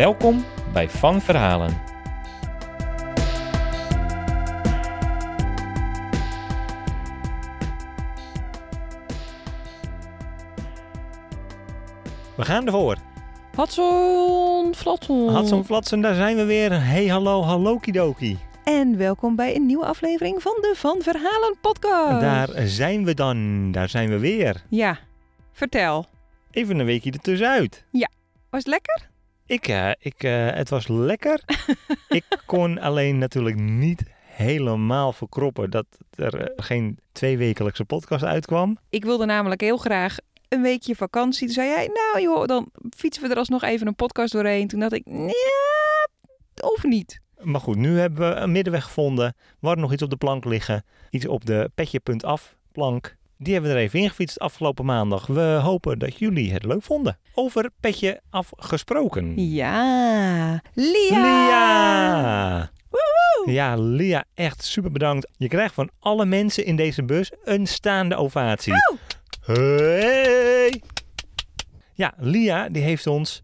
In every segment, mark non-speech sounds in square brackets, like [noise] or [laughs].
Welkom bij Van Verhalen. We gaan ervoor. Hatson Flatson. Hadson Flatsen, daar zijn we weer. Hey hallo, hallo kidoki. En welkom bij een nieuwe aflevering van de Van Verhalen podcast. Daar zijn we dan, daar zijn we weer. Ja, vertel. Even een weekje ertussenuit. Was het lekker? Ik, eh, ik, eh, het was lekker. [laughs] ik kon alleen natuurlijk niet helemaal verkroppen dat er eh, geen tweewekelijkse podcast uitkwam. Ik wilde namelijk heel graag een weekje vakantie. Toen zei jij, nou joh, dan fietsen we er alsnog even een podcast doorheen. Toen dacht ik, ja, of niet. Maar goed, nu hebben we een middenweg gevonden. We hadden nog iets op de plank liggen. Iets op de petje.af plank. Die hebben we er even ingefietst afgelopen maandag. We hopen dat jullie het leuk vonden. Over petje af gesproken. Ja, Lia. Lia! Woehoe. Ja, Lia, echt super bedankt. Je krijgt van alle mensen in deze bus een staande ovatie. Hey! Ja, Lia die heeft ons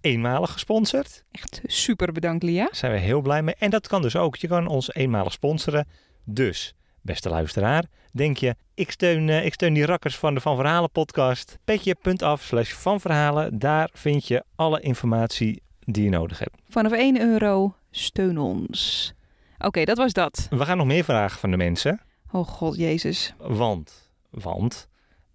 eenmalig gesponsord. Echt super bedankt, Lia. Daar zijn we heel blij mee. En dat kan dus ook. Je kan ons eenmalig sponsoren. Dus, beste luisteraar, denk je, ik steun, eh, ik steun die rakkers van de Van Verhalen podcast. Petje.af slash Van Verhalen. Daar vind je alle informatie die je nodig hebt. Vanaf 1 euro, steun ons. Oké, dat was dat. We gaan nog meer vragen van de mensen. Oh god, Jezus. Want, want,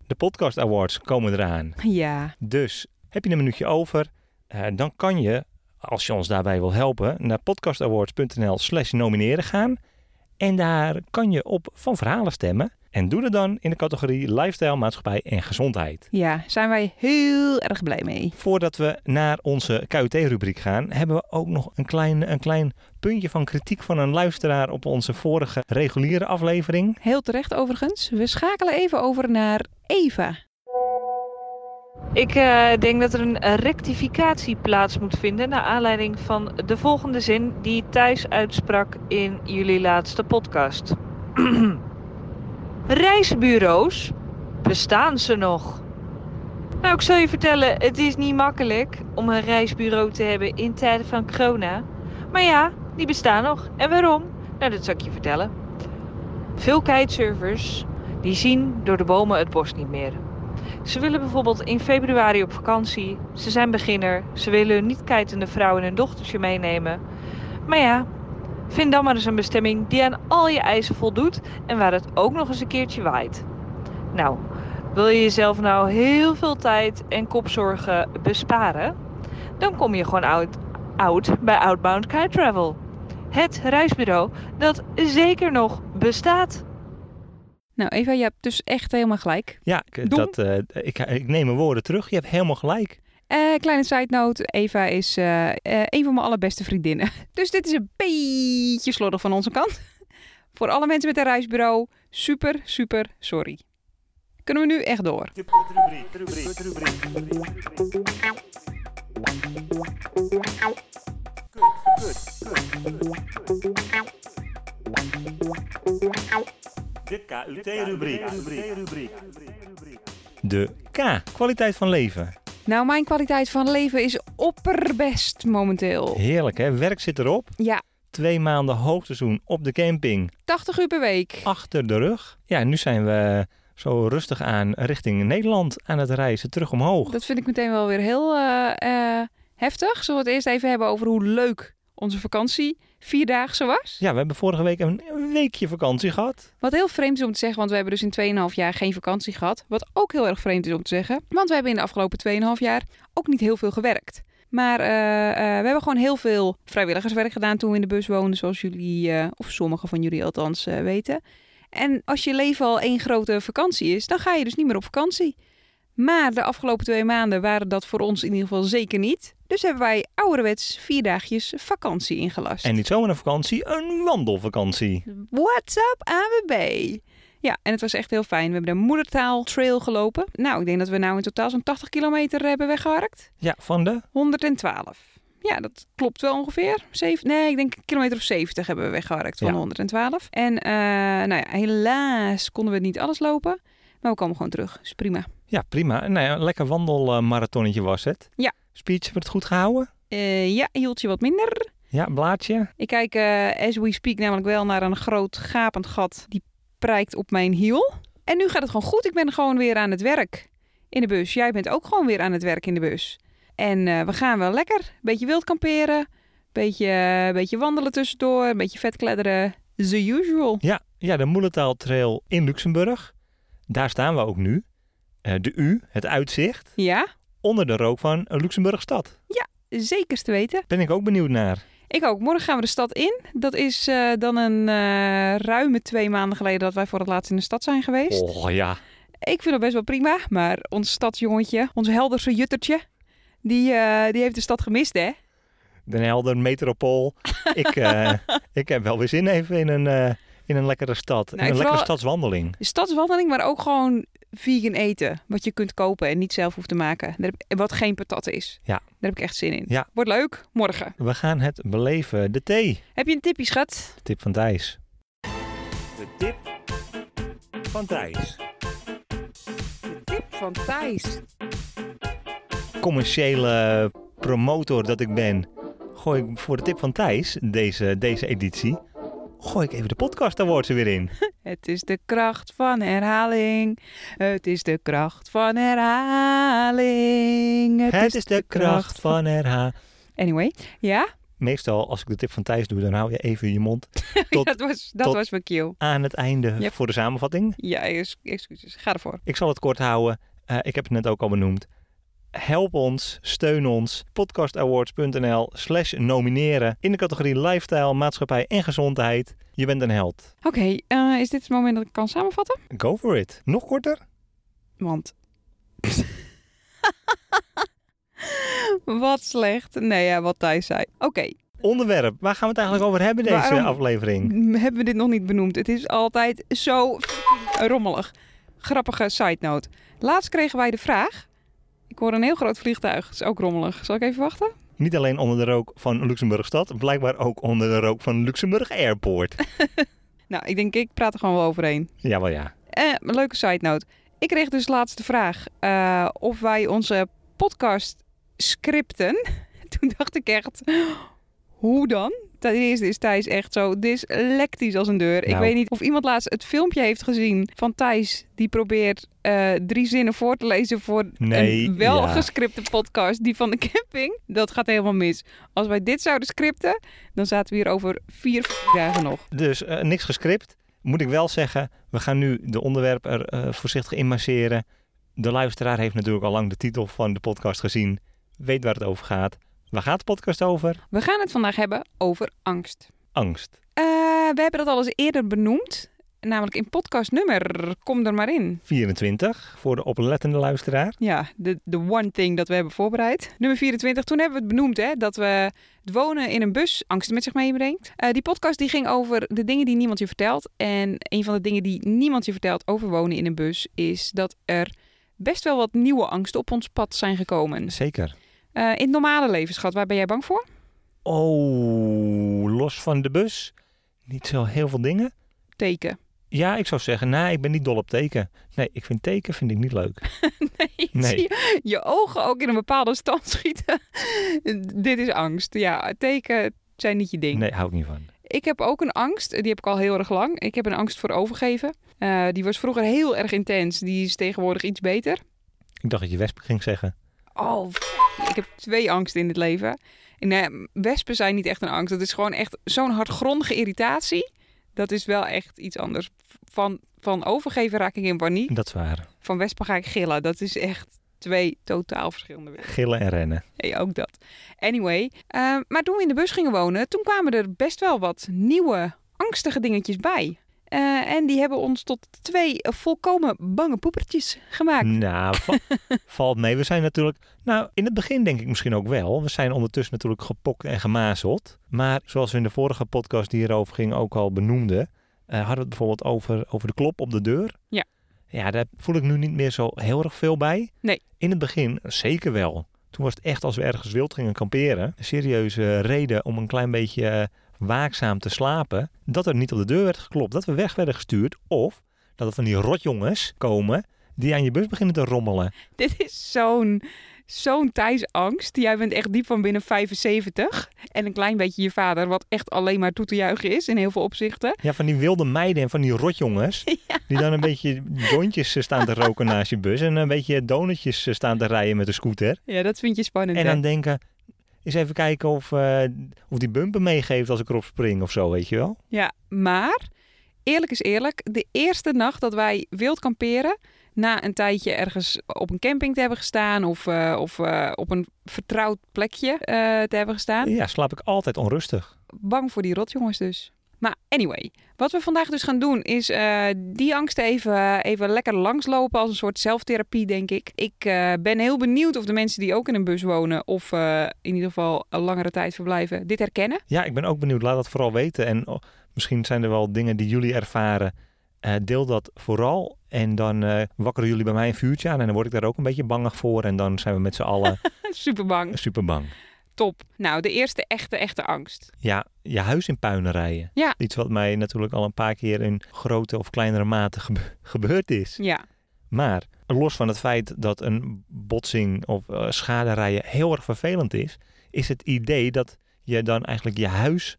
de podcast awards komen eraan. Ja, Dus, heb je een minuutje over, eh, dan kan je, als je ons daarbij wil helpen, naar podcastawards.nl slash nomineren gaan. En daar kan je op van verhalen stemmen. En doe dat dan in de categorie lifestyle, maatschappij en gezondheid. ja, zijn wij heel erg blij mee. Voordat we naar onze KUT-rubriek gaan, hebben we ook nog een klein, een klein puntje van kritiek van een luisteraar op onze vorige reguliere aflevering. Heel terecht overigens. We schakelen even over naar Eva. Ik eh, denk dat er een rectificatie plaats moet vinden naar aanleiding van de volgende zin die Thijs uitsprak in jullie laatste podcast. [clears throat] Reisbureaus, bestaan ze nog? Nou, ik zal je vertellen, het is niet makkelijk om een reisbureau te hebben in tijden van corona. Maar ja, die bestaan nog. En waarom? Nou, dat zal ik je vertellen. Veel kitesurfers, die zien door de bomen het bos niet meer. Ze willen bijvoorbeeld in februari op vakantie. Ze zijn beginner. Ze willen hun niet kitende vrouw en hun dochtertje meenemen. Maar ja, vind dan maar eens een bestemming die aan al je eisen voldoet en waar het ook nog eens een keertje waait. Nou, wil je jezelf nou heel veel tijd en kopzorgen besparen? Dan kom je gewoon oud, oud bij Outbound Kite Travel. Het reisbureau dat zeker nog bestaat. Nou Eva, je hebt dus echt helemaal gelijk. Ja, ik- Dom. dat, eh, ik, ik neem mijn woorden terug. Je hebt helemaal gelijk. Eh, kleine side note, Eva is eh, eh, een van mijn allerbeste vriendinnen. [laughs] Dus dit is een beetje slordig van onze kant. [laughs] Voor alle mensen met een reisbureau, super, super sorry. Kunnen we nu echt door? De KUT-rubriek. De K, kwaliteit van leven. Nou, mijn kwaliteit van leven is opperbest momenteel. Heerlijk hè, werk zit erop. Ja, Twee maanden hoogseizoen op de camping 80 uur per week. achter de rug. Ja, nu zijn we zo rustig aan richting Nederland aan het reizen, terug omhoog. Dat vind ik meteen wel weer heel eh, eh, heftig. Zullen we het eerst even hebben over hoe leuk onze vakantie vierdaagse was? Ja, we hebben vorige week een weekje vakantie gehad. Wat heel vreemd is om te zeggen, want we hebben dus in 2,5 jaar geen vakantie gehad. Wat ook heel erg vreemd is om te zeggen, want we hebben in de afgelopen 2,5 jaar ook niet heel veel gewerkt. Maar eh, eh, we hebben gewoon heel veel vrijwilligerswerk gedaan toen we in de bus woonden, zoals jullie, eh, of sommigen van jullie althans, weten. En als je leven al één grote vakantie is, dan ga je dus niet meer op vakantie. Maar de afgelopen twee maanden waren dat voor ons in ieder geval zeker niet. Dus hebben wij ouderwets vier dagjes vakantie ingelast. En niet zomaar een vakantie, een wandelvakantie. What's up AWB? Ja, en het was echt heel fijn. We hebben de moedertaal trail gelopen. Nou, ik denk dat we nou in totaal zo'n 80 kilometer hebben weggeharkt. Ja, van de 112. Ja, dat klopt wel ongeveer. Zeven, nee, ik denk een kilometer of 70 hebben we weggeharkt van Ja. de 112. En eh, nou ja, helaas konden we niet alles lopen. Maar we komen gewoon terug. Is prima. Ja, prima. Nou ja, een lekker wandelmarathonnetje was het. Ja. Speech, hebben we het goed gehouden? Eh, ja, hield je wat minder. Ja, blaadje. Ik kijk eh, as we speak namelijk wel naar een groot gapend gat die prijkt op mijn hiel. En nu gaat het gewoon goed. Ik ben gewoon weer aan het werk in de bus. Jij bent ook gewoon weer aan het werk in de bus. En eh, we gaan wel lekker. Beetje wild kamperen. Beetje, beetje wandelen tussendoor. Een beetje vet kledderen. The usual. Ja, ja de Moelentaal Trail in Luxemburg. Daar staan we ook nu. Eh, de U, het uitzicht, Ja, onder de rook van Luxemburg stad. zeker te weten. Ben ik ook benieuwd naar. Ik ook. Morgen gaan we de stad in. Dat is eh, dan een eh, ruime twee maanden geleden dat wij voor het laatst in de stad zijn geweest. Oh ja, Ik vind dat best wel prima, maar ons stadsjongetje, ons helderse juttertje, die, die heeft de stad gemist, hè? Den Helder, metropool. ik, [laughs] ik heb wel weer zin even in een, in een lekkere stad. in een lekkere stadswandeling. De stadswandeling, maar ook gewoon vegan eten, wat je kunt kopen en niet zelf hoeft te maken. Wat geen patat is. Ja. Daar heb ik echt zin in. Ja. Wordt leuk, morgen. We gaan het beleven. De thee. Heb je een tipje, schat? Tip van Thijs. De tip van Thijs. De tip van Thijs. Commerciële promotor dat ik ben, gooi ik voor de tip van Thijs, deze, deze editie, gooi ik even de podcast awards er weer in. [laughs] Het is de kracht van herhaling. Het is de kracht van herhaling. Het is de kracht van herhaling. Anyway, ja? Meestal als ik de tip van Thijs doe, dan hou je even je mond [laughs] Tot- dat was, dat tot- was mijn aan het einde Yep. voor de samenvatting. Ja, ex- excuses. Ga ervoor. Ik zal het kort houden. Eh, ik heb het net ook al benoemd. Help ons, steun ons. podcastawards.nl slash nomineren in de categorie lifestyle, maatschappij en gezondheid. Je bent een held. Oké, eh, is dit het moment dat ik kan samenvatten? Go for it. Nog korter? Want. [laughs] wat slecht. Nee, ja, wat Thijs zei. Oké, Onderwerp. Waar gaan we het eigenlijk over hebben deze Waarom- aflevering? hebben we dit nog niet benoemd? Het is altijd zo rommelig. Grappige side note. Laatst kregen wij de vraag. Ik hoor een heel groot vliegtuig. Dat is ook rommelig. Zal ik even wachten? Niet alleen onder de rook van Luxemburg stad, blijkbaar ook onder de rook van Luxemburg Airport. [laughs] Nou, ik denk, ik praat er gewoon wel overheen. Jawel ja. Eh, een leuke side note. Ik kreeg dus laatst de vraag eh, of wij onze podcast scripten. [laughs] Toen dacht ik echt, hoe dan? Ten eerste is Thijs echt zo dyslectisch als een deur. Ik Nou. weet niet of iemand laatst het filmpje heeft gezien van Thijs. Die probeert eh, drie zinnen voor te lezen voor Nee, een wel ja. podcast. Die van de camping. Dat gaat helemaal mis. Als wij dit zouden scripten, dan zaten we hier over vier dagen nog. Dus eh, niks gescript. Moet ik wel zeggen, we gaan nu de onderwerpen er eh, voorzichtig in masseren. De luisteraar heeft natuurlijk al lang de titel van de podcast gezien. Weet waar het over gaat. Waar gaat de podcast over? We gaan het vandaag hebben over angst. Angst. Eh, we hebben dat al eens eerder benoemd. Namelijk in podcast nummer. Kom er maar in. 24 voor de oplettende luisteraar. Ja, de, de one thing dat we hebben voorbereid. Nummer 24. Toen hebben we het benoemd hè, dat we het wonen in een bus angsten met zich meebrengt. Eh, die podcast die ging over de dingen die niemand je vertelt. En een van de dingen die niemand je vertelt over wonen in een bus is dat er best wel wat nieuwe angsten op ons pad zijn gekomen. Zeker. Eh, in het normale leven, schat, waar ben jij bang voor? Oh, los van de bus. Niet zo heel veel dingen. Teken. Ja, ik zou zeggen, nee, ik ben niet dol op teken. Nee, ik vind teken vind ik niet leuk. [laughs] Nee, je ogen ook in een bepaalde stand [laughs] schieten. Dit is angst. Ja, teken zijn niet je ding. Nee, hou ik niet van. Ik heb ook een angst. Die heb ik al heel erg lang. Ik heb een angst voor overgeven. Eh, die was vroeger heel erg intens. Die is tegenwoordig iets beter. Ik dacht dat je wesp ging zeggen. Oh, ik heb twee angsten in het leven. En, eh, wespen zijn niet echt een angst. Dat is gewoon echt zo'n hardgrondige irritatie. Dat is wel echt iets anders. Van, van overgeven raak ik in paniek. Dat is waar. Van wespen ga ik gillen. Dat is echt twee totaal verschillende werelden. Gillen en rennen. Nee, ook dat. Anyway, eh, maar toen we in de bus gingen wonen, toen kwamen er best wel wat nieuwe angstige dingetjes bij. Eh, en die hebben ons tot twee volkomen bange poepertjes gemaakt. Nou, va- [laughs] valt mee. We zijn natuurlijk, nou in het begin denk ik misschien ook wel. We zijn ondertussen natuurlijk gepokt en gemazeld. Maar zoals we in de vorige podcast die hierover ging ook al benoemden, eh, hadden we het bijvoorbeeld over, over de klop op de deur. Ja. Ja, daar voel ik nu niet meer zo heel erg veel bij. Nee. In het begin zeker wel. Toen was het echt als we ergens wild gingen kamperen. Een serieuze reden om een klein beetje eh, waakzaam te slapen. Dat er niet op de deur werd geklopt. Dat we weg werden gestuurd. Of dat er van die rotjongens komen die aan je bus beginnen te rommelen. Dit is zo'n zo'n tijdsangst. Jij bent echt diep van binnen 75. En een klein beetje je vader, wat echt alleen maar toe te juichen is in heel veel opzichten. Ja, van die wilde meiden en van die rotjongens. [laughs] Die dan een beetje jointjes staan te roken naast je bus. En een beetje donutjes staan te rijden met de scooter. Ja, dat vind je spannend. En hè? dan denken, eens even kijken of, eh, of die bumper meegeeft als ik erop spring of zo, weet je wel. Ja, maar eerlijk is eerlijk. De eerste nacht dat wij wild kamperen, na een tijdje ergens op een camping te hebben gestaan of, eh, of eh, op een vertrouwd plekje te hebben gestaan, Ja, slaap ik altijd onrustig. bang voor die rotjongens dus. Maar anyway, wat we vandaag dus gaan doen is eh, die angst even, even lekker langslopen als een soort zelftherapie, denk ik. Ik eh, ben heel benieuwd of de mensen die ook in een bus wonen of eh, in ieder geval een langere tijd verblijven, dit herkennen. Ja, ik ben ook benieuwd. Laat dat vooral weten. En oh, misschien zijn er wel dingen die jullie ervaren. Deel dat vooral. En dan wakkeren jullie bij mij een vuurtje aan. En dan word ik daar ook een beetje bangig voor. En dan zijn we met z'n allen [laughs] Super bang. super bang. Top. Nou, de eerste echte, echte angst. Ja, je huis in puinen rijden. Ja. Iets wat mij natuurlijk al een paar keer in grote of kleinere mate gebe- [laughs] gebeurd is. Ja, Maar los van het feit dat een botsing of eh, schade rijden heel erg vervelend is, is het idee dat je dan eigenlijk je huis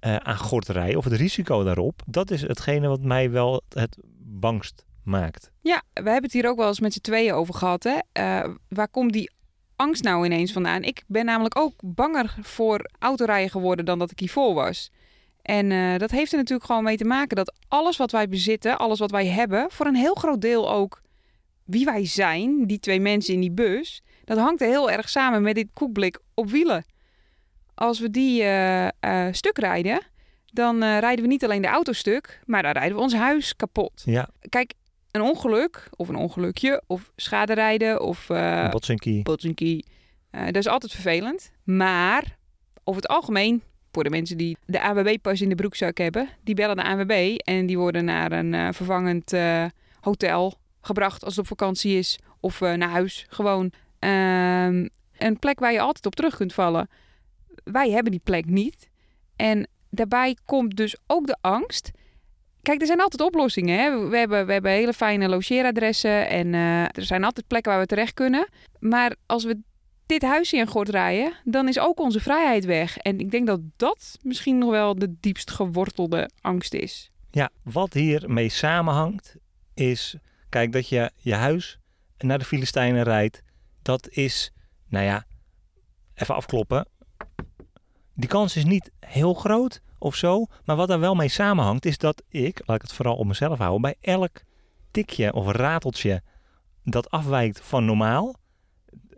eh, aan gort rijdt of het risico daarop, dat is hetgene wat mij wel het bangst maakt. Ja, we hebben het hier ook wel eens met z'n tweeën over gehad. Hè? Eh, waar komt die angst nou ineens vandaan? Ik ben namelijk ook banger voor autorijden geworden dan dat ik hiervoor was. En eh, dat heeft er natuurlijk gewoon mee te maken dat alles wat wij bezitten, alles wat wij hebben, voor een heel groot deel ook wie wij zijn, die twee mensen in die bus, dat hangt er heel erg samen met dit koekblik op wielen. Als we die eh, eh, stuk rijden, dan rijden we niet alleen de auto stuk, maar dan rijden we ons huis kapot Ja, kijk, een ongeluk of een ongelukje of schade rijden of eh een botsinkie. botsinkie, eh, dat is altijd vervelend. Maar over het algemeen, voor de mensen die de AWB-pas in de broekzak hebben, die bellen de AWB en die worden naar een eh, vervangend eh, hotel gebracht als het op vakantie is of eh, naar huis gewoon. Ehm, een plek waar je altijd op terug kunt vallen. Wij hebben die plek niet. En daarbij komt dus ook de angst. Kijk, er zijn altijd oplossingen. Hè? We, hebben, we hebben hele fijne logeeradressen en eh, er zijn altijd plekken waar we terecht kunnen. Maar als we dit huisje in gort rijden, dan is ook onze vrijheid weg. En ik denk dat dat misschien nog wel de diepst gewortelde angst is. Ja, wat hiermee samenhangt is, kijk, dat je je huis naar de Filistijnen rijdt, dat is, nou ja, even afkloppen. Die kans is niet heel groot of zo, maar wat daar wel mee samenhangt is dat ik, laat ik het vooral op mezelf houden, bij elk tikje of rateltje dat afwijkt van normaal,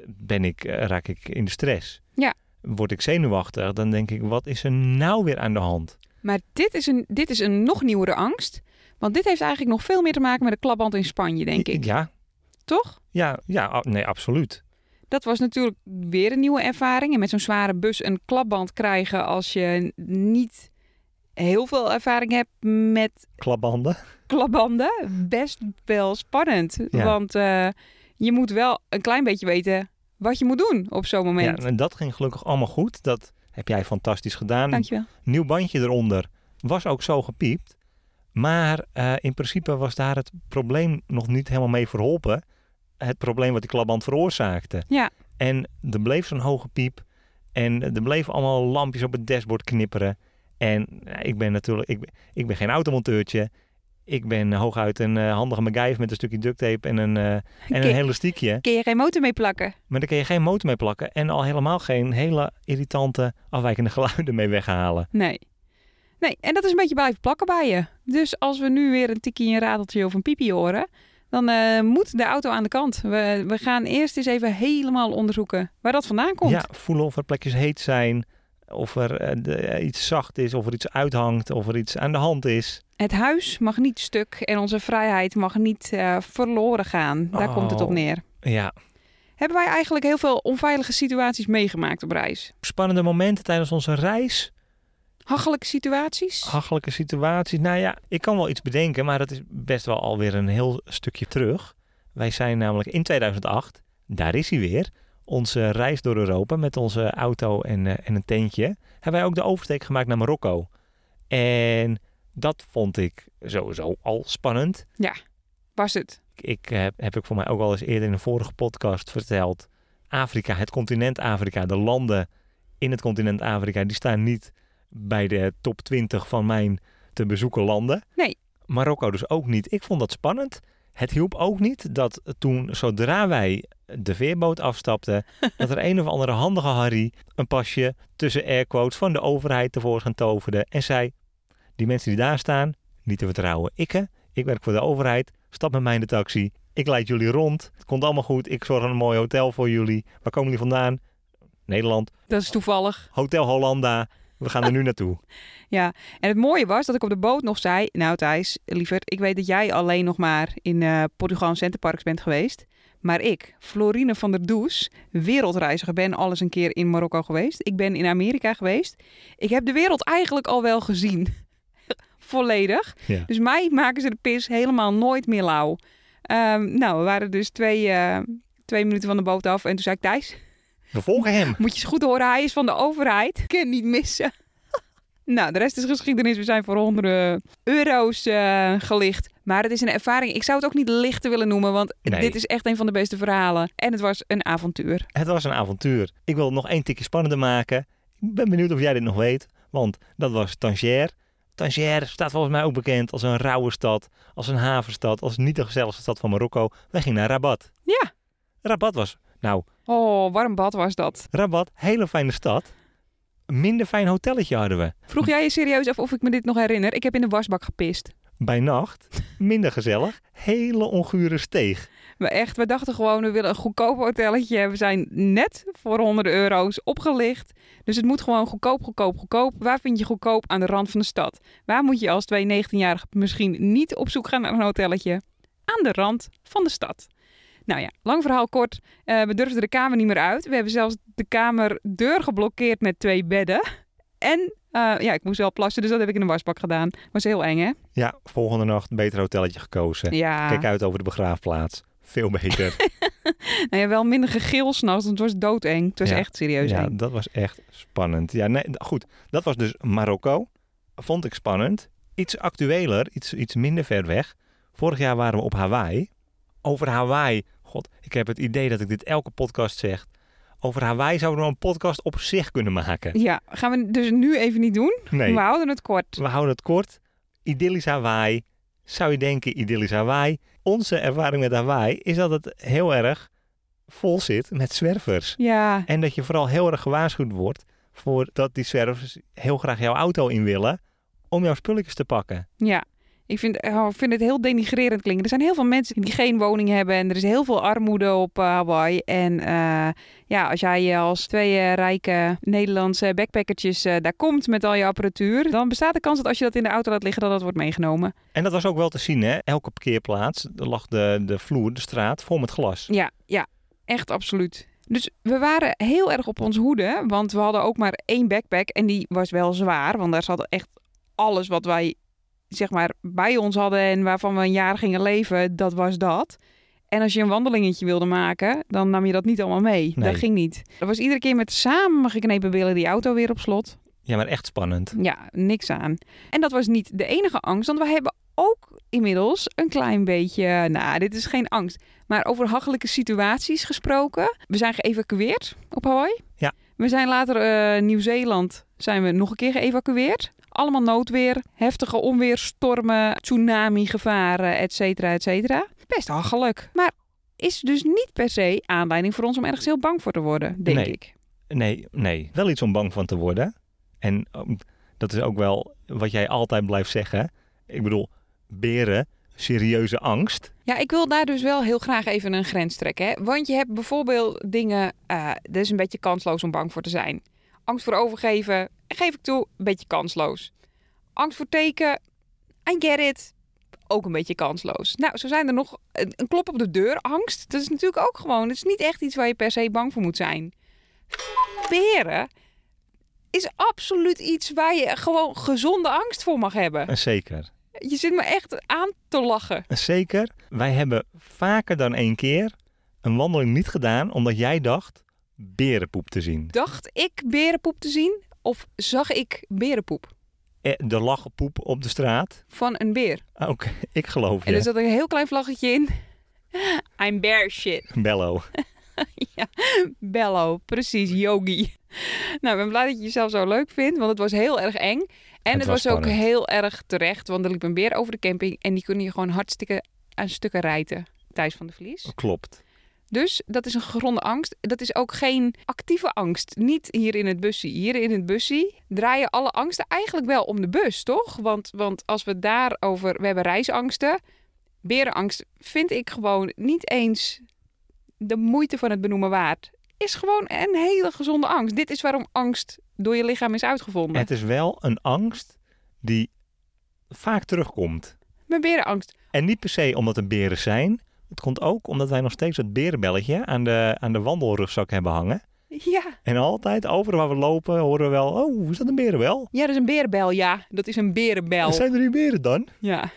ben ik, eh, raak ik in de stress. Ja. Word ik zenuwachtig, dan denk ik, wat is er nou weer aan de hand? Maar dit is een, dit is een nog nieuwere angst. Want dit heeft eigenlijk nog veel meer te maken met de klapband in Spanje, denk ik. Ja, Toch? ja, ja, nee, absoluut. Dat was natuurlijk weer een nieuwe ervaring. En met zo'n zware bus een klapband krijgen als je niet heel veel ervaring hebt met Klapbanden. klapbanden. Best wel spannend. Ja. Want eh, je moet wel een klein beetje weten wat je moet doen op zo'n Ja, moment. en dat ging gelukkig allemaal goed. Dat heb jij fantastisch gedaan. Dankjewel. Nieuw bandje eronder. Was ook zo gepiept. Maar eh, in principe was daar het probleem nog niet helemaal mee verholpen. Het probleem wat die klapband veroorzaakte. Ja. En er bleef zo'n hoge piep. En er bleven allemaal lampjes op het dashboard knipperen. En ik ben natuurlijk, ik, ben- ik ben geen automonteurtje. Ik ben hooguit een eh, handige MacGyver met een stukje duct tape en een, eh, [laughs] en een Kun- elastiekje. Kun je geen motor mee plakken? Maar daar kun je geen motor mee plakken en al helemaal geen hele irritante afwijkende [laughs] geluiden mee weghalen. Nee. Nee, en dat is een beetje blijven plakken bij je. Dus als we nu weer een tikkie, een radeltje of een piepje horen, dan eh, moet de auto aan de kant. We, we gaan eerst eens even helemaal onderzoeken waar dat vandaan komt. Ja, voelen of er plekjes heet zijn. Of er eh, eh, iets zacht is, of er iets uithangt, of er iets aan de hand is. Het huis mag niet stuk en onze vrijheid mag niet eh, verloren gaan. Daar komt het op Oh. neer. Ja, Hebben wij eigenlijk heel veel onveilige situaties meegemaakt op reis? spannende momenten tijdens onze reis. Hachelijke situaties? Hachelijke situaties. Nou ja, ik kan wel iets bedenken, maar dat is best wel alweer een heel stukje terug. Wij zijn namelijk in 2008, daar is hij weer, onze reis door Europa met onze auto en, eh, en een tentje. Hebben wij ook de oversteek gemaakt naar Marokko. En dat vond ik sowieso al spannend. Was het? Ik heb, heb ik voor mij ook al eens eerder in een vorige podcast verteld. Afrika, het continent Afrika, de landen in het continent Afrika, die staan niet bij de top 20 van mijn te bezoeken landen. Nee. Marokko dus ook niet. Ik vond dat spannend. Het hielp ook niet dat toen, zodra wij de veerboot afstapten, [laughs] dat er een of andere handige Harry een pasje tussen airquotes van de overheid tevoorschijn toverde en zei: Die mensen die daar staan, niet te vertrouwen. Ikke, ik werk voor de overheid, stap met mij in de taxi. Ik leid jullie rond. Het komt allemaal goed. Ik zorg een mooi hotel voor jullie. Waar komen jullie vandaan? Nederland. Dat is toevallig. Hotel Hollanda. We gaan er nu naartoe. [laughs] Ja, en het mooie was dat ik op de boot nog zei... Nou Thijs, lieverd, ik weet dat jij alleen nog maar in eh, Portugal en Centerparks bent geweest. Maar ik, Florine van der Does, wereldreiziger, ben al eens een keer in Marokko geweest. Ik ben in Amerika geweest. Ik heb de wereld eigenlijk al wel gezien. [laughs] Volledig. Ja. Dus mij maken ze de pis helemaal nooit meer lauw. Ehm, nou, we waren dus twee, eh, twee minuten van de boot af. En toen zei ik, Thijs, We volgen hem. moet je eens goed horen, hij is van de overheid. Ik kan niet missen. [laughs] nou, de rest is geschiedenis. We zijn voor honderden euro's eh, gelicht. Maar het is een ervaring. Ik zou het ook niet lichter willen noemen, want Nee. dit is echt een van de beste verhalen. En het was een avontuur. Het was een avontuur. Ik wil het nog één tikje spannender maken. Ik ben benieuwd of jij dit nog weet. Want dat was Tangier. Tangier staat volgens mij ook bekend als een rauwe stad. Als een havenstad. Als niet de gezelligste stad van Marokko. Wij gingen naar Rabat. Ja. Rabat was, nou, Oh, warm bad was dat. Rabat, hele fijne stad. Minder fijn hotelletje hadden we. Vroeg jij je serieus af of ik me dit nog herinner? Ik heb in de wasbak gepist. Bij nacht, minder gezellig. Hele ongure steeg. We echt, we dachten gewoon, we willen een goedkoop hotelletje. We zijn net voor honderden euro's opgelicht. Dus het moet gewoon goedkoop, goedkoop, goedkoop. Waar vind je goedkoop? Aan de rand van de stad. Waar moet je als twee 19-jarigen misschien niet op zoek gaan naar een hotelletje? Aan de rand van de stad. Nou ja, lang verhaal kort. Eh, we durfden de kamer niet meer uit. We hebben zelfs de kamerdeur geblokkeerd met twee bedden. En eh, ja, ik moest wel plassen, dus dat heb ik in een wasbak gedaan. Was heel eng, hè? Ja, volgende nacht een beter hotelletje gekozen. Ja. Kijk uit over de begraafplaats. Veel beter. [laughs] Nou ja, wel minder gegil s'nachts, want het was doodeng. Het was Ja. echt serieus ja, eng. dat was echt spannend. Ja, nee, goed. Dat was dus Marokko. Vond ik spannend. Iets actueler, iets, iets minder ver weg. Vorig jaar waren we op Hawaii. Over Hawaii. God, ik heb het idee dat ik dit elke podcast zeg. Over Hawaii zouden we een podcast op zich kunnen maken. Ja, gaan we dus nu even niet doen. Nee, We houden het kort. we houden het kort. Idyllisch Hawaii. Zou je denken, idyllisch Hawaii. Onze ervaring met Hawaii is dat het heel erg vol zit met zwervers. Ja, En dat je vooral heel erg gewaarschuwd wordt voordat die zwervers heel graag jouw auto in willen om jouw spulletjes te pakken. ja. Ik vind, oh, ik vind het heel denigrerend klinken. Er zijn heel veel mensen die geen woning hebben en er is heel veel armoede op eh, Hawaii. En eh, ja, als jij als twee eh, rijke Nederlandse backpackertjes eh, daar komt met al je apparatuur, dan bestaat de kans dat als je dat in de auto laat liggen, dat dat wordt meegenomen. En dat was ook wel te zien, hè? Elke parkeerplaats er lag de, de vloer, de straat, vol met glas. Ja, ja, echt absoluut. Dus we waren heel erg op ons hoede, want we hadden ook maar één backpack en die was wel zwaar, want daar zat echt alles wat wij zeg maar bij ons hadden en waarvan we een jaar gingen leven, dat was dat. En als je een wandelingetje wilde maken, dan nam je dat niet allemaal mee. Nee. Dat ging niet. Dat was iedere keer met samengeknepen billen die auto weer op slot. Ja, maar echt spannend. Ja, niks aan. En dat was niet de enige angst, want we hebben ook inmiddels een klein beetje, nou, dit is geen angst, maar over hachelijke situaties gesproken. We zijn geëvacueerd op Hawaii. Ja. We zijn later eh, Nieuw-Zeeland zijn we nog een keer geëvacueerd. Allemaal noodweer, heftige onweerstormen, tsunami-gevaren, et cetera, et cetera. Best hachelijk. Maar is dus niet per se aanleiding voor ons om ergens heel bang voor te worden, denk Nee. ik. Nee, nee. Wel iets om bang van te worden. En um, dat is ook wel wat jij altijd blijft zeggen. Ik bedoel, beren, serieuze angst. Ja, ik wil daar dus wel heel graag even een grens trekken. Hè? Want je hebt bijvoorbeeld dingen, eh dat is een beetje kansloos om bang voor te zijn. Angst voor overgeven, geef ik toe, een beetje kansloos. Angst voor teken, I get it, ook een beetje kansloos. Nou, zo zijn er nog een, een klop op de deur, angst. Dat is natuurlijk ook gewoon, het is niet echt iets waar je per se bang voor moet zijn. Beren is absoluut iets waar je gewoon gezonde angst voor mag hebben. En zeker. Je zit me echt aan te lachen. En zeker. Wij hebben vaker dan één keer een wandeling niet gedaan omdat jij dacht berenpoep te zien. Dacht ik berenpoep te zien of zag ik berenpoep Eh, Er lag poep op de straat. van een beer? Oké, [laughs] ik geloof En je. er zat een heel klein vlaggetje in. [laughs] I'm bear shit. Bello. [laughs] Bello, precies, yogi. Nou, ik ben blij dat je jezelf zo leuk vindt, want het was heel erg eng. En het, Het was, was ook heel erg terecht, want er liep een beer over de camping en die kon je gewoon hartstikke aan stukken rijten. Thijs van de Vlies. Klopt. Dus dat is een gegronde angst. Dat is ook geen actieve angst. Niet hier in het bussie. Hier in het bussie draaien alle angsten eigenlijk wel om de bus, toch? Want, want als we daarover... We hebben reisangsten. Berenangst vind ik gewoon niet eens de moeite van het benoemen waard. Is gewoon een hele gezonde angst. Dit is waarom angst door je lichaam is uitgevonden. Het is wel een angst die vaak terugkomt. Mijn berenangst. En niet per se omdat er beren zijn. Het komt ook omdat wij nog steeds het berenbelletje aan de, aan de wandelrugzak hebben hangen. Ja. En altijd, overal waar we lopen, horen we wel... Oh, is dat een berenbel? ja, dat is een berenbel. Ja, dat is een berenbel. Zijn er die beren dan? Ja,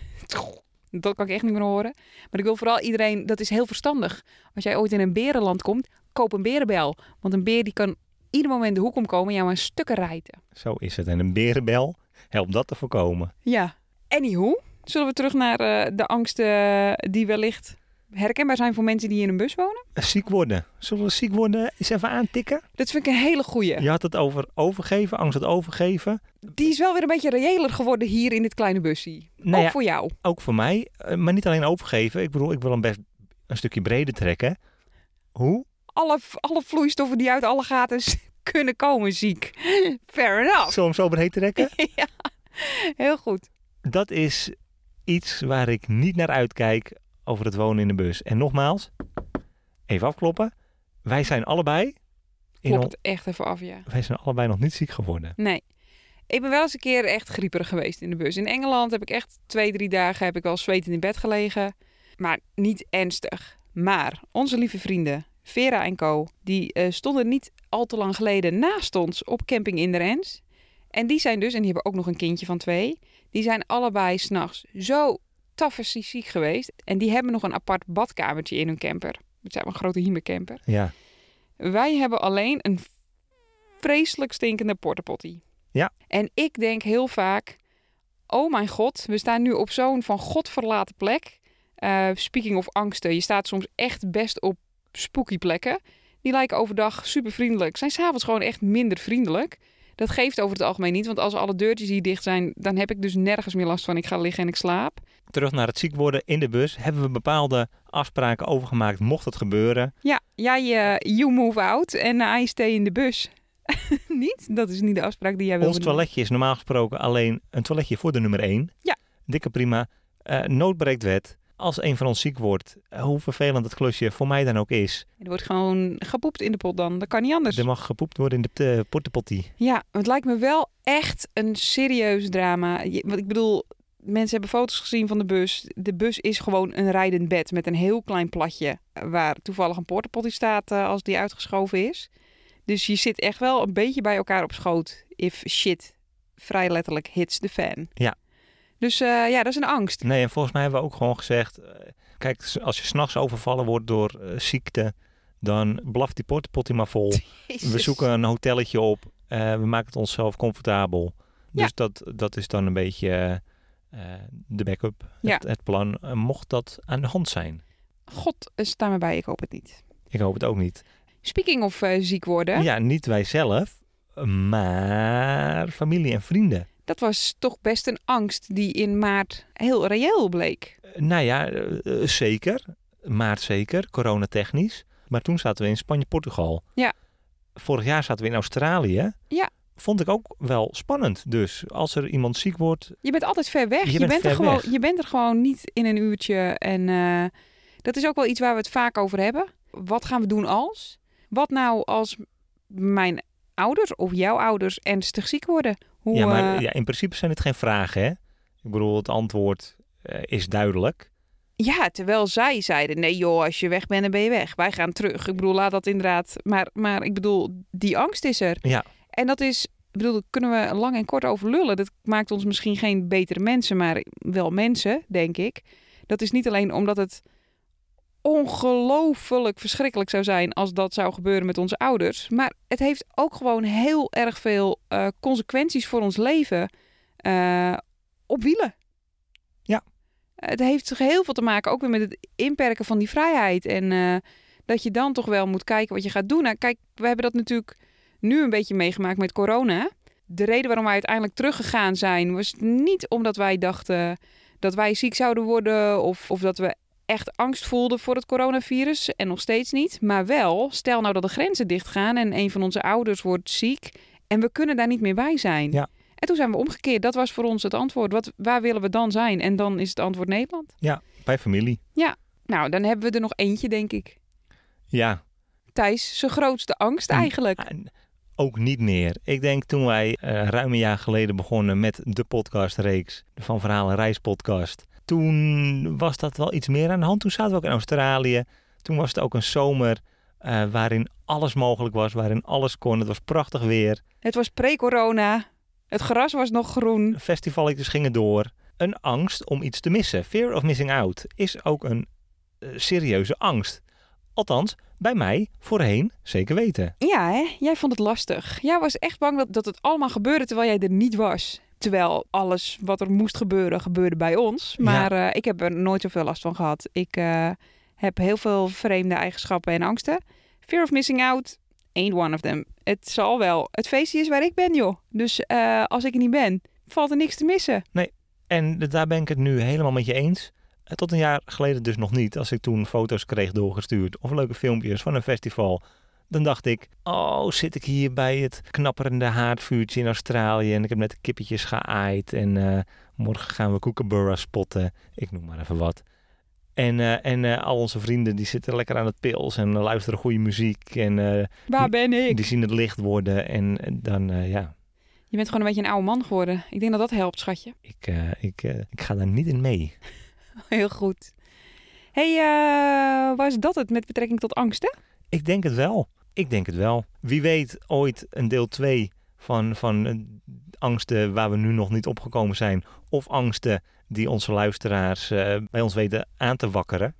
[laughs] dat kan ik echt niet meer horen. Maar ik wil vooral iedereen, dat is heel verstandig. Als jij ooit in een berenland komt, koop een berenbel. Want een beer die kan ieder moment de hoek omkomen en jou aan stukken rijten. Zo is het. En een berenbel helpt dat te voorkomen. Ja. Anywho, zullen we terug naar eh, de angsten die wellicht herkenbaar zijn voor mensen die in een bus wonen? Ziek worden. Zullen we ziek worden eens even aantikken? Dat vind ik een hele goeie. Je had het over overgeven, angst het overgeven. Die is wel weer een beetje reëler geworden hier in dit kleine busje. Nou Ook ja, voor jou. ook voor mij. eh, Maar niet alleen overgeven. Ik bedoel, ik wil hem best een stukje breder trekken. Hoe? Alle, alle vloeistoffen die uit alle gaten kunnen komen ziek. [laughs] Fair enough. Zo hem zo breed trekken? [laughs] ja, heel goed. Dat is iets waar ik niet naar uitkijk over het wonen in de bus. En nogmaals, even afkloppen. Wij zijn allebei, in Klopt echt even af, ja. wij zijn allebei nog niet ziek geworden. Nee. Ik ben wel eens een keer echt grieperig geweest in de bus. In Engeland heb ik echt twee, drie dagen heb ik wel zwetend in bed gelegen. Maar niet ernstig. Maar onze lieve vrienden, Vera en Co, die eh, stonden niet al te lang geleden naast ons op camping in de Rens. En die zijn dus, en die hebben ook nog een kindje van twee, die zijn allebei s'nachts zo tafersies ziek geweest. En die hebben nog een apart badkamertje in hun camper. Het zijn wel een grote hiemercamper. Ja, Wij hebben alleen een vreselijk stinkende portapotty. Ja. En ik denk heel vaak, oh mijn god, we staan nu op zo'n van god verlaten plek. Eh, speaking of angsten, je staat soms echt best op spooky plekken. Die lijken overdag super vriendelijk, zijn s'avonds gewoon echt minder vriendelijk. Dat geeft over het algemeen niet, want als alle deurtjes hier dicht zijn, dan heb ik dus nergens meer last van. Ik ga liggen en ik slaap. Terug naar het ziek worden in de bus. Hebben we bepaalde afspraken overgemaakt, mocht het gebeuren. Ja, jij, eh, you move out en I stay in de bus. [laughs] niet? Dat is niet de afspraak die jij wil Ons toiletje is normaal gesproken alleen een toiletje voor de nummer 1. Ja. Dikke prima. Eh nood breekt wet. Als een van ons ziek wordt, eh, hoe vervelend het klusje voor mij dan ook is. Er wordt gewoon gepoept in de pot dan. Dat kan niet anders. Er mag gepoept worden in de uh, portepottie. Ja, het lijkt me wel echt een serieus drama. Je- Want ik bedoel, mensen hebben foto's gezien van de bus. De bus is gewoon een rijdend bed met een heel klein platje. Waar toevallig een portapotty staat eh, als die uitgeschoven is. Dus je zit echt wel een beetje bij elkaar op schoot. If shit vrij letterlijk hits the fan. Ja. Dus eh, ja, dat is een angst. Nee, en volgens mij hebben we ook gewoon gezegd... eh, kijk, als je s'nachts overvallen wordt door eh, ziekte... dan blaft die portepottie maar vol. [laughs] We zoeken een hotelletje op. eh, we maken het onszelf comfortabel. Dus Ja. dat, dat is dan een beetje eh, eh, de backup. Ja. Het, het plan. Eh, mocht dat aan de hand zijn. God, eh, sta me bij, ik hoop het niet. Ik hoop het ook niet. Speaking of eh, ziek worden. Ja, niet wij zelf, maar familie en vrienden. Dat was toch best een angst die in maart heel reëel bleek. Eh, Nou ja, eh, eh, zeker. Maart zeker, coronatechnisch. Maar toen zaten we in Spanje-Portugal. Ja. Vorig jaar zaten we in Australië. Ja. Vond ik ook wel spannend. Dus als er iemand ziek wordt, Je bent altijd ver weg. Je Je, bent er gewoon, weg. je bent er gewoon niet in een uurtje. En eh, dat is ook wel iets waar we het vaak over hebben. Wat gaan we doen als? Wat nou als mijn ouders of jouw ouders ernstig ziek worden? Hoe, ja, maar eh, ja, in principe zijn het geen vragen, hè? Ik bedoel, het antwoord eh, is duidelijk. Ja, terwijl zij zeiden: nee, joh, als je weg bent, dan ben je weg. Wij gaan terug. Ik bedoel, laat dat inderdaad. Maar, maar ik bedoel, die angst is er. Ja. En dat is, ik bedoel, daar kunnen we lang en kort over lullen. Dat maakt ons misschien geen betere mensen, maar wel mensen, denk ik. Dat is niet alleen omdat het ongelooflijk verschrikkelijk zou zijn als dat zou gebeuren met onze ouders. Maar het heeft ook gewoon heel erg veel eh, consequenties voor ons leven eh, op wielen. Ja. Het heeft heel veel te maken ook weer met het inperken van die vrijheid. En eh, dat je dan toch wel moet kijken wat je gaat doen. Nou, kijk, we hebben dat natuurlijk nu een beetje meegemaakt met corona. De reden waarom wij uiteindelijk teruggegaan zijn, was niet omdat wij dachten dat wij ziek zouden worden of, of dat we echt angst voelden voor het coronavirus. En nog steeds niet. Maar wel, stel nou dat de grenzen dichtgaan en een van onze ouders wordt ziek en we kunnen daar niet meer bij zijn. Ja. En toen zijn we omgekeerd. Dat was voor ons het antwoord. Wat, waar willen we dan zijn? En dan is het antwoord Nederland. Bij familie. Nou, dan hebben we er nog eentje, denk ik. Ja. Thijs, zijn grootste angst En- eigenlijk. En ook niet meer. Ik denk toen wij eh, ruim een jaar geleden begonnen met de podcastreeks, de Van Verhalen Reispodcast. Toen was dat wel iets meer aan de hand. Toen zaten we ook in Australië. Toen was het ook een zomer eh, waarin alles mogelijk was, waarin alles kon. Het was prachtig weer. Het was pre-corona. Het gras was nog groen. Festivalletjes gingen door. Een angst om iets te missen. Fear of missing out is ook een eh, serieuze angst. Althans, bij mij voorheen zeker weten. Ja, hè? jij vond het lastig. Jij was echt bang dat, dat het allemaal gebeurde terwijl jij er niet was. Terwijl alles wat er moest gebeuren, gebeurde bij ons. Maar eh, ik heb er nooit zoveel last van gehad. Ik eh, heb heel veel vreemde eigenschappen en angsten. Fear of missing out, ain't one of them. Het zal wel. Het feestje is waar ik ben, joh. Dus eh, als ik er niet ben, valt er niks te missen. En daar ben ik het nu helemaal met je eens. Tot een jaar geleden dus nog niet. Als ik toen foto's kreeg doorgestuurd of leuke filmpjes van een festival. Dan dacht ik, oh, zit ik hier bij het knapperende haardvuurtje in Australië. En ik heb net de kippetjes geaaid. En eh, morgen gaan we kookaburra spotten. Ik noem maar even wat. En, eh, en eh, al onze vrienden die zitten lekker aan het pils en luisteren goede muziek. En Waar ben ik? die zien het licht worden. En dan, ja, Je bent gewoon een beetje een oude man geworden. Ik denk dat dat helpt, schatje. ik, ik, ik ga daar niet in mee. [laughs] Heel goed. hey, eh, was dat het met betrekking tot angsten? Ik denk het wel. Ik denk het wel. Wie weet ooit een deel 2 van, van eh, angsten waar we nu nog niet opgekomen zijn. Of angsten die onze luisteraars eh, bij ons weten aan te wakkeren.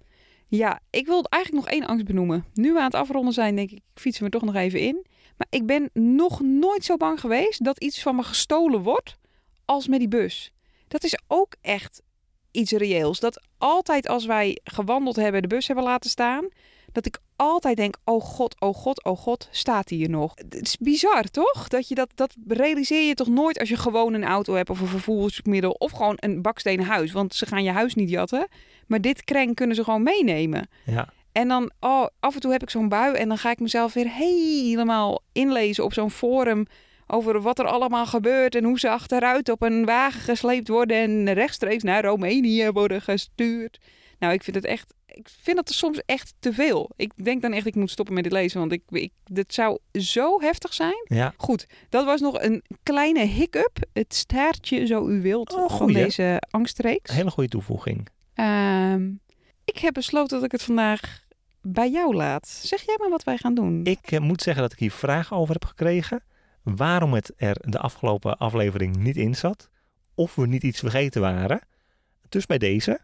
Ja, ik wil eigenlijk nog één angst benoemen. Nu we aan het afronden zijn, denk ik, ik fietsen we toch nog even in. Maar ik ben nog nooit zo bang geweest dat iets van me gestolen wordt als met die bus. Dat is ook echt iets reëels. Dat altijd als wij gewandeld hebben, de bus hebben laten staan, dat ik altijd denk, oh god, oh god, oh god, staat hij hier nog? Het is bizar, toch? Dat je dat, dat realiseer je toch nooit als je gewoon een auto hebt of een vervoersmiddel of gewoon een bakstenen huis. Want ze gaan je huis niet jatten. Maar dit kreng kunnen ze gewoon meenemen. Ja, En dan, oh, af en toe heb ik zo'n bui en dan ga ik mezelf weer helemaal inlezen op zo'n forum over wat er allemaal gebeurt en hoe ze achteruit op een wagen gesleept worden en rechtstreeks naar Roemenië worden gestuurd. Nou, ik vind het echt, ik vind dat soms echt te veel. Ik denk dan echt, ik moet stoppen met dit lezen, want ik, ik, dit zou zo heftig zijn. ja. Goed, dat was nog een kleine hiccup, het staartje zo u wilt, Oh, van deze angstreeks. hele goede toevoeging. Ehm, ik heb besloten dat ik het vandaag bij jou laat. Zeg jij maar wat wij gaan doen. Ik eh, moet zeggen dat ik hier vragen over heb gekregen. Waarom het er de afgelopen aflevering niet in zat. Of we niet iets vergeten waren. Dus bij deze.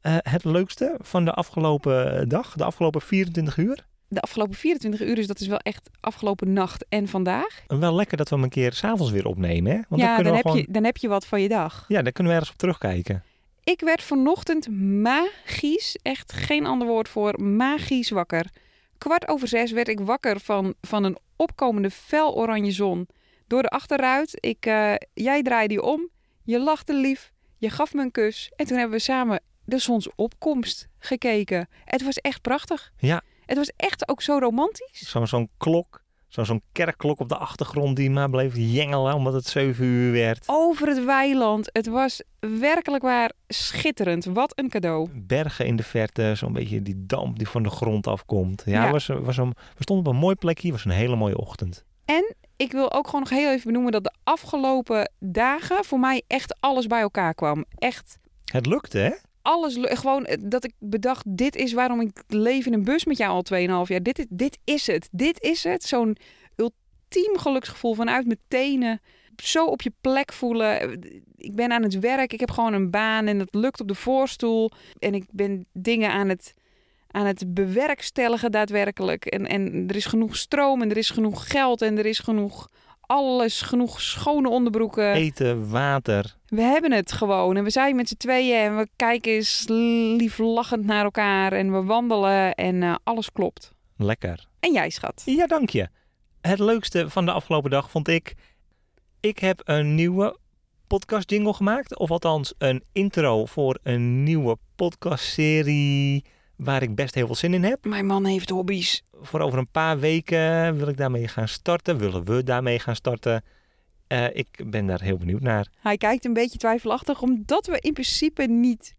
eh, het leukste van de afgelopen dag, de afgelopen 24 uur. De afgelopen 24 uur, dus dat is wel echt afgelopen nacht en vandaag. Wel lekker dat we hem een keer s'avonds weer opnemen. Hè? Want ja, dan dan, kunnen we heb gewoon. je, dan heb je wat van je dag. Ja, daar kunnen we ergens op terugkijken. Ik werd vanochtend magisch, echt geen ander woord voor, magisch wakker. Kwart over zes werd ik wakker van, van een opkomende fel oranje zon. Door de achterruit, ik, eh, jij draaide je om, je lachte lief, je gaf me een kus. En toen hebben we samen de zonsopkomst gekeken. Het was echt prachtig. Ja. Het was echt ook zo romantisch. Zo- Zo'n zo- zo'n kerkklok op de achtergrond die maar bleef jengelen omdat het 7 uur werd. Over het weiland. Het was werkelijk waar schitterend. Wat een cadeau. Bergen in de verte, zo'n beetje die damp die van de grond afkomt. Ja, Ja. Was, was een, we stonden op een mooi plekje, het was een hele mooie ochtend. ik wil ook gewoon nog heel even benoemen dat de afgelopen dagen voor mij echt alles bij elkaar kwam. Echt Het lukte, hè? Alles, gewoon eh, dat ik bedacht, dit is waarom ik leef in een bus met jou al 2,5 jaar. Dit, dit is het, dit is het. Zo'n ultiem geluksgevoel vanuit mijn tenen. Zo op je plek voelen. Ik ben aan het werk, ik heb gewoon een baan en dat lukt op de voorstoel. En ik ben dingen aan het, aan het bewerkstelligen daadwerkelijk. En, en er is genoeg stroom en er is genoeg geld en er is genoeg alles, genoeg schone onderbroeken. Eten, water. We hebben het gewoon. En we zijn met z'n tweeën en we kijken eens lief lachend naar elkaar. En we wandelen en eh, alles klopt. Lekker. En jij, schat? Ja, dank je. Het leukste van de afgelopen dag vond ik... Ik heb een nieuwe podcast jingle gemaakt. Of althans een intro voor een nieuwe podcastserie... waar ik best heel veel zin in heb. Mijn man heeft hobby's. Voor over een paar weken wil ik daarmee gaan starten. Willen we daarmee gaan starten. Eh, ik ben daar heel benieuwd naar. Hij kijkt een beetje twijfelachtig, omdat we in principe niet,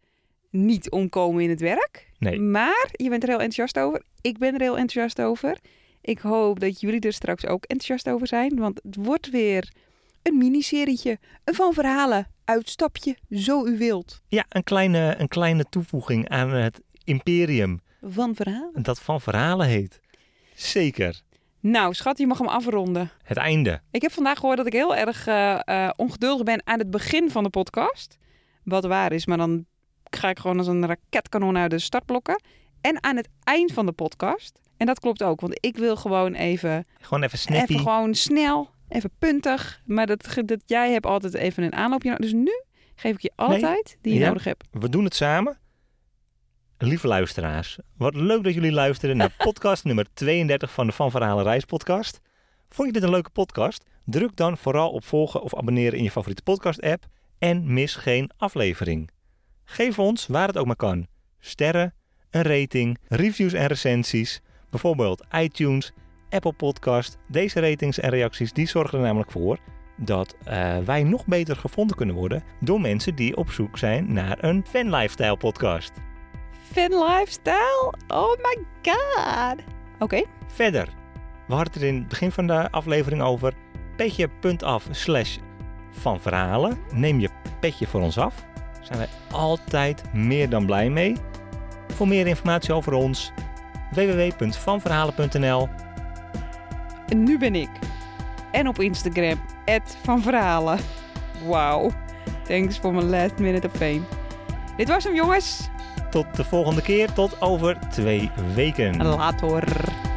niet omkomen in het werk. Nee. Maar je bent er heel enthousiast over. Ik ben er heel enthousiast over. Ik hoop dat jullie er straks ook enthousiast over zijn. Want het wordt weer een miniserietje. Een van verhalen. Uitstapje, zo u wilt. Ja, een kleine, een kleine toevoeging aan het imperium. Van verhalen. Dat van verhalen heet. Zeker. Nou, schat, je mag hem afronden. Het einde. Ik heb vandaag gehoord dat ik heel erg eh, eh, ongeduldig ben aan het begin van de podcast. Wat waar is, maar dan ga ik gewoon als een raketkanon uit de startblokken. En aan het eind van de podcast. En dat klopt ook, want ik wil gewoon even, Gewoon even snappy. even gewoon snel, even puntig. Maar dat, dat, jij hebt altijd even een aanloopje. nodig. Dus nu geef ik je alle Nee. tijd die je Ja. nodig hebt. We doen het samen. Lieve luisteraars, wat leuk dat jullie luisteren naar [laughs] podcast nummer 32 van de Van Verhalen Reis podcast. Vond je dit een leuke podcast? Druk dan vooral op volgen of abonneren in je favoriete podcast app en mis geen aflevering. Geef ons, waar het ook maar kan, sterren, een rating, reviews en recensies, bijvoorbeeld iTunes, Apple Podcast. Deze ratings en reacties die zorgen er namelijk voor dat eh, wij nog beter gevonden kunnen worden door mensen die op zoek zijn naar een fan lifestyle podcast. Fan lifestyle? Oh my god. Oké. Verder, we hadden het er in het begin van de aflevering over. Petje.af slash van verhalen. Neem je petje voor ons af. Daar zijn wij altijd meer dan blij mee. Voor meer informatie over ons www.vanverhalen.nl En nu ben ik. En op Instagram, van verhalen. Wauw. Thanks voor mijn last minute of fame. Dit was hem jongens. Tot de volgende keer, tot over twee weken. Later.